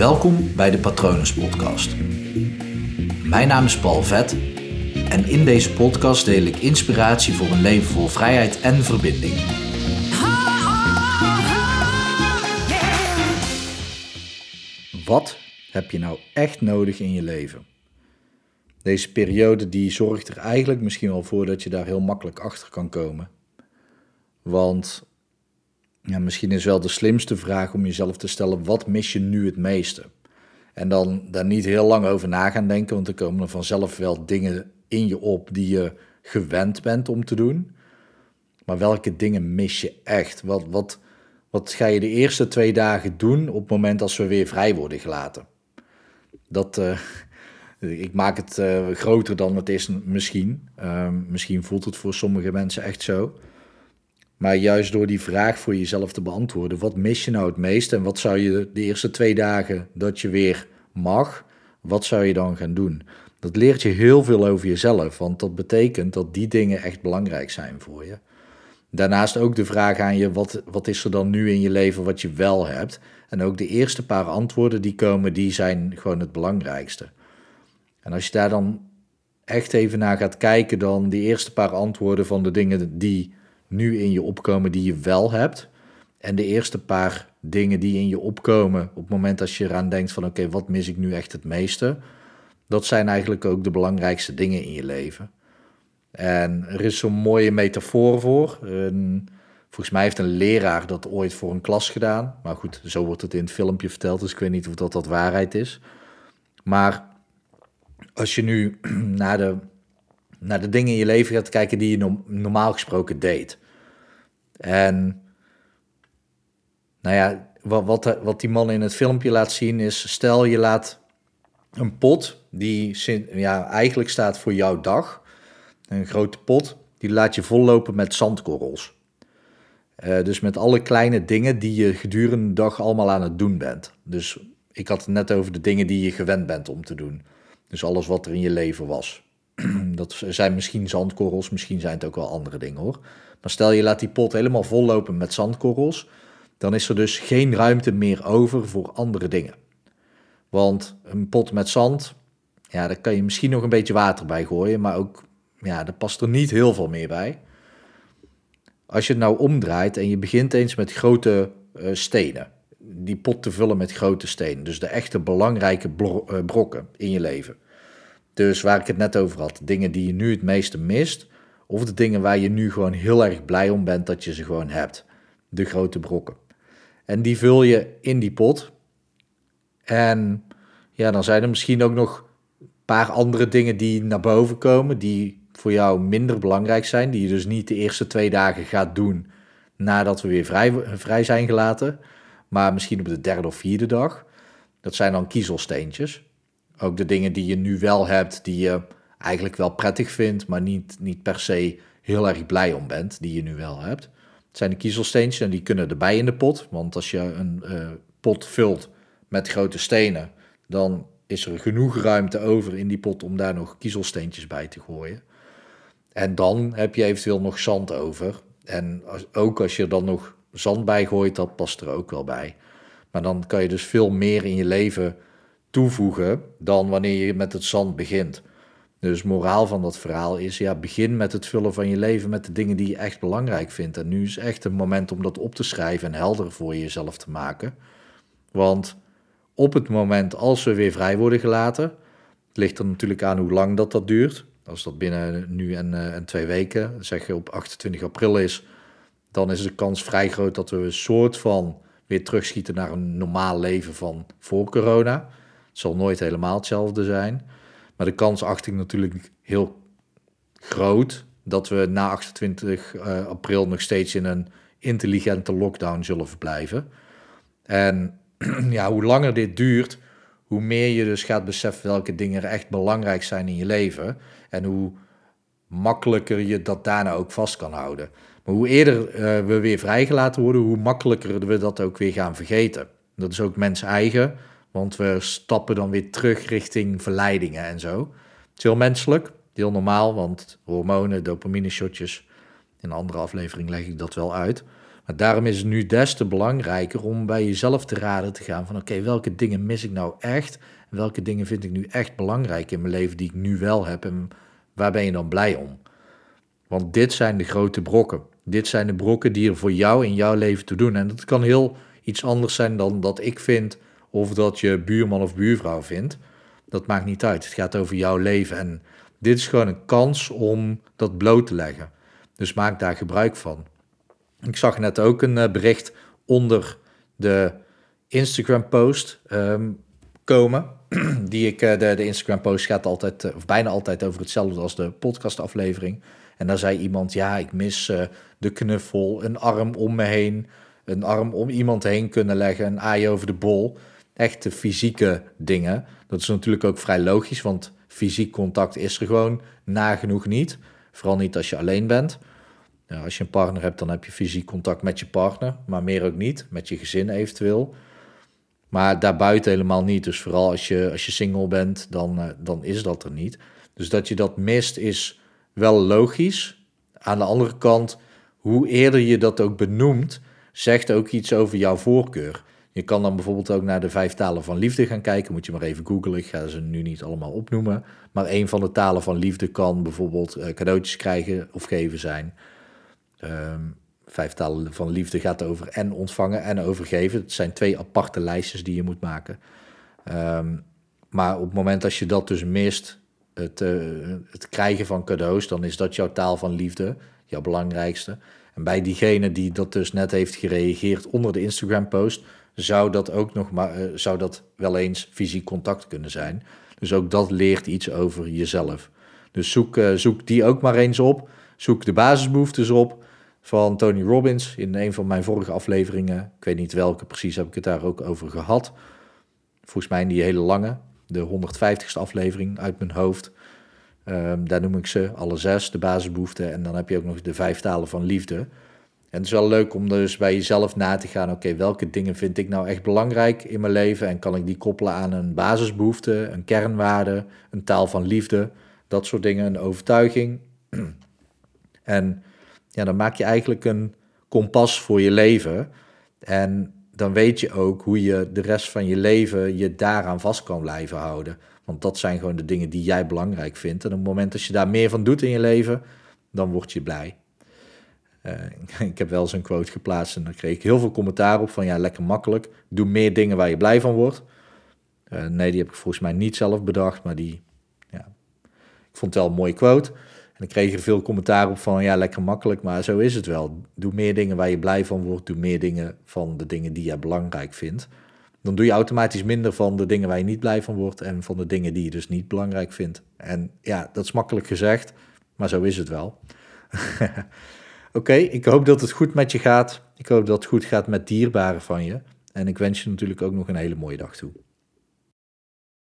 Welkom bij de Patronus Podcast. Mijn naam is Paul Vet en in deze podcast deel ik inspiratie voor een leven vol vrijheid en verbinding. Wat heb je nou echt nodig in je leven? Deze periode die zorgt er eigenlijk misschien wel voor dat je daar heel makkelijk achter kan komen. Want ja, misschien is wel de slimste vraag om jezelf te stellen: wat mis je nu het meeste? En dan daar niet heel lang over na gaan denken, want er komen er vanzelf wel dingen in je op die je gewend bent om te doen. Maar welke dingen mis je echt? Wat, wat, wat ga je de eerste twee dagen doen op het moment als we weer vrij worden gelaten? Dat, uh, ik maak het uh, groter dan het is misschien. Uh, misschien voelt het voor sommige mensen echt zo. Maar juist door die vraag voor jezelf te beantwoorden, wat mis je nou het meest en wat zou je de eerste twee dagen dat je weer mag, wat zou je dan gaan doen? Dat leert je heel veel over jezelf, want dat betekent dat die dingen echt belangrijk zijn voor je. Daarnaast ook de vraag aan je, wat, wat is er dan nu in je leven wat je wel hebt? En ook de eerste paar antwoorden die komen, die zijn gewoon het belangrijkste. En als je daar dan echt even naar gaat kijken, dan die eerste paar antwoorden van de dingen die nu in je opkomen die je wel hebt. En de eerste paar dingen die in je opkomen op het moment dat je eraan denkt van oké, wat mis ik nu echt het meeste? Dat zijn eigenlijk ook de belangrijkste dingen in je leven. En er is zo'n mooie metafoor voor. Een, volgens mij heeft een leraar dat ooit voor een klas gedaan. Maar goed, zo wordt het in het filmpje verteld, dus ik weet niet of dat, dat waarheid is. Maar als je nu naar de, naar de dingen in je leven gaat kijken die je normaal gesproken deed. En nou ja, wat, wat, die man in het filmpje laat zien is, stel je laat een pot die ja, eigenlijk staat voor jouw dag, een grote pot, die laat je vollopen met zandkorrels. Uh, dus met alle kleine dingen die je gedurende de dag allemaal aan het doen bent. Dus ik had het net over de dingen die je gewend bent om te doen. Dus alles wat er in je leven was. Dat zijn misschien zandkorrels, misschien zijn het ook wel andere dingen hoor. Maar stel je laat die pot helemaal vollopen met zandkorrels, dan is er dus geen ruimte meer over voor andere dingen. Want een pot met zand, ja, daar kan je misschien nog een beetje water bij gooien, maar ook, ja, daar past er niet heel veel meer bij. Als je het nou omdraait en je begint eens met grote uh, stenen, die pot te vullen met grote stenen, dus de echte belangrijke eh, brokken in je leven. Dus waar ik het net over had, dingen die je nu het meeste mist, of de dingen waar je nu gewoon heel erg blij om bent dat je ze gewoon hebt. De grote brokken. En die vul je in die pot. En ja, dan zijn er misschien ook nog een paar andere dingen die naar boven komen, die voor jou minder belangrijk zijn, die je dus niet de eerste twee dagen gaat doen nadat we weer vrij, vrij zijn gelaten, maar misschien op de derde of vierde dag. Dat zijn dan kiezelsteentjes. Ook de dingen die je nu wel hebt, die je eigenlijk wel prettig vindt, maar niet, niet per se heel erg blij om bent, die je nu wel hebt. Het zijn de kiezelsteentjes en die kunnen erbij in de pot. Want als je een uh, pot vult met grote stenen, dan is er genoeg ruimte over in die pot om daar nog kiezelsteentjes bij te gooien. En dan heb je eventueel nog zand over. En ook als je er dan nog zand bij gooit, dat past er ook wel bij. Maar dan kan je dus veel meer in je leven toevoegen dan wanneer je met het zand begint. Dus moraal van dat verhaal is, ja, begin met het vullen van je leven met de dingen die je echt belangrijk vindt. En nu is echt een moment om dat op te schrijven en helder voor jezelf te maken. Want op het moment als we weer vrij worden gelaten, ligt er natuurlijk aan hoe lang dat dat duurt. Als dat binnen nu en, uh, en twee weken, zeg je op 28 april is, dan is de kans vrij groot dat we een soort van weer terugschieten naar een normaal leven van voor corona. Zal nooit helemaal hetzelfde zijn. Maar de kans acht ik natuurlijk heel groot dat we na 28 uh, april nog steeds in een intelligente lockdown zullen verblijven. En ja, hoe langer dit duurt, hoe meer je dus gaat beseffen welke dingen echt belangrijk zijn in je leven. En hoe makkelijker je dat daarna ook vast kan houden. Maar hoe eerder uh, we weer vrijgelaten worden, hoe makkelijker we dat ook weer gaan vergeten. Dat is ook mens eigen. Want we stappen dan weer terug richting verleidingen en zo. Het is heel menselijk, heel normaal, want hormonen, dopamine shotjes. In een andere aflevering leg ik dat wel uit. Maar daarom is het nu des te belangrijker om bij jezelf te raden te gaan van oké, welke dingen mis ik nou echt? Welke dingen vind ik nu echt belangrijk in mijn leven die ik nu wel heb en waar ben je dan blij om? Want dit zijn de grote brokken. Dit zijn de brokken die er voor jou in jouw leven te doen. En dat kan heel iets anders zijn dan dat ik vind of dat je buurman of buurvrouw vindt. Dat maakt niet uit. Het gaat over jouw leven. En dit is gewoon een kans om dat bloot te leggen. Dus maak daar gebruik van. Ik zag net ook een eh, bericht onder de Instagram-post ehm, komen. Die ik, eh, de, de Instagram-post gaat altijd, eh, of bijna altijd over hetzelfde als de podcastaflevering. En daar zei iemand: Ja, ik mis de knuffel, een arm om me heen, een arm om iemand heen kunnen leggen, een aai over de bol. Echte fysieke dingen. Dat is natuurlijk ook vrij logisch, want fysiek contact is er gewoon nagenoeg niet. Vooral niet als je alleen bent. Als je een partner hebt, dan heb je fysiek contact met je partner, maar meer ook niet, met je gezin eventueel. Maar daarbuiten helemaal niet. Dus vooral als je, als je single bent, dan, uh, dan is dat er niet. Dus dat je dat mist is wel logisch. Aan de andere kant, hoe eerder je dat ook benoemt, zegt ook iets over jouw voorkeur. Je kan dan bijvoorbeeld ook naar de vijf talen van liefde gaan kijken. Moet je maar even googlen. Ik ga ze nu niet allemaal opnoemen. Maar een van de talen van liefde kan bijvoorbeeld uh, cadeautjes krijgen of geven zijn. Um, vijf talen van liefde gaat over en ontvangen en overgeven. Het zijn twee aparte lijstjes die je moet maken. Um, maar op het moment dat je dat dus mist, het, uh, het krijgen van cadeaus, dan is dat jouw taal van liefde, jouw belangrijkste. En bij diegene die dat dus net heeft gereageerd onder de Instagram-post, zou dat ook nog maar, uh, zou dat wel eens fysiek contact kunnen zijn. Dus ook dat leert iets over jezelf. Dus zoek, uh, zoek die ook maar eens op. Zoek de basisbehoeftes op van Tony Robbins in een van mijn vorige afleveringen. Ik weet niet welke precies, heb ik het daar ook over gehad. Volgens mij die hele lange, de 150ste aflevering uit mijn hoofd. Um, daar noem ik ze alle zes, de basisbehoeften. En dan heb je ook nog de vijf talen van liefde. En het is wel leuk om dus bij jezelf na te gaan, oké, welke dingen vind ik nou echt belangrijk in mijn leven en kan ik die koppelen aan een basisbehoefte, een kernwaarde, een taal van liefde, dat soort dingen, een overtuiging. en ja, dan maak je eigenlijk een kompas voor je leven. En dan weet je ook hoe je de rest van je leven je daaraan vast kan blijven houden. Want dat zijn gewoon de dingen die jij belangrijk vindt. En op het moment dat je daar meer van doet in je leven, dan word je blij. Uh, ik heb wel een quote geplaatst en daar kreeg ik heel veel commentaar op van ja, lekker makkelijk. Doe meer dingen waar je blij van wordt. Uh, nee, die heb ik volgens mij niet zelf bedacht, maar die, ja, ik vond het wel een mooie quote. En ik kreeg er veel commentaar op van, ja, lekker makkelijk, maar zo is het wel. Doe meer dingen waar je blij van wordt. Doe meer dingen van de dingen die je belangrijk vindt. Dan doe je automatisch minder van de dingen waar je niet blij van wordt en van de dingen die je dus niet belangrijk vindt. En ja, dat is makkelijk gezegd, maar zo is het wel. Oké, ik hoop dat het goed met je gaat. Ik hoop dat het goed gaat met dierbaren van je. En ik wens je natuurlijk ook nog een hele mooie dag toe.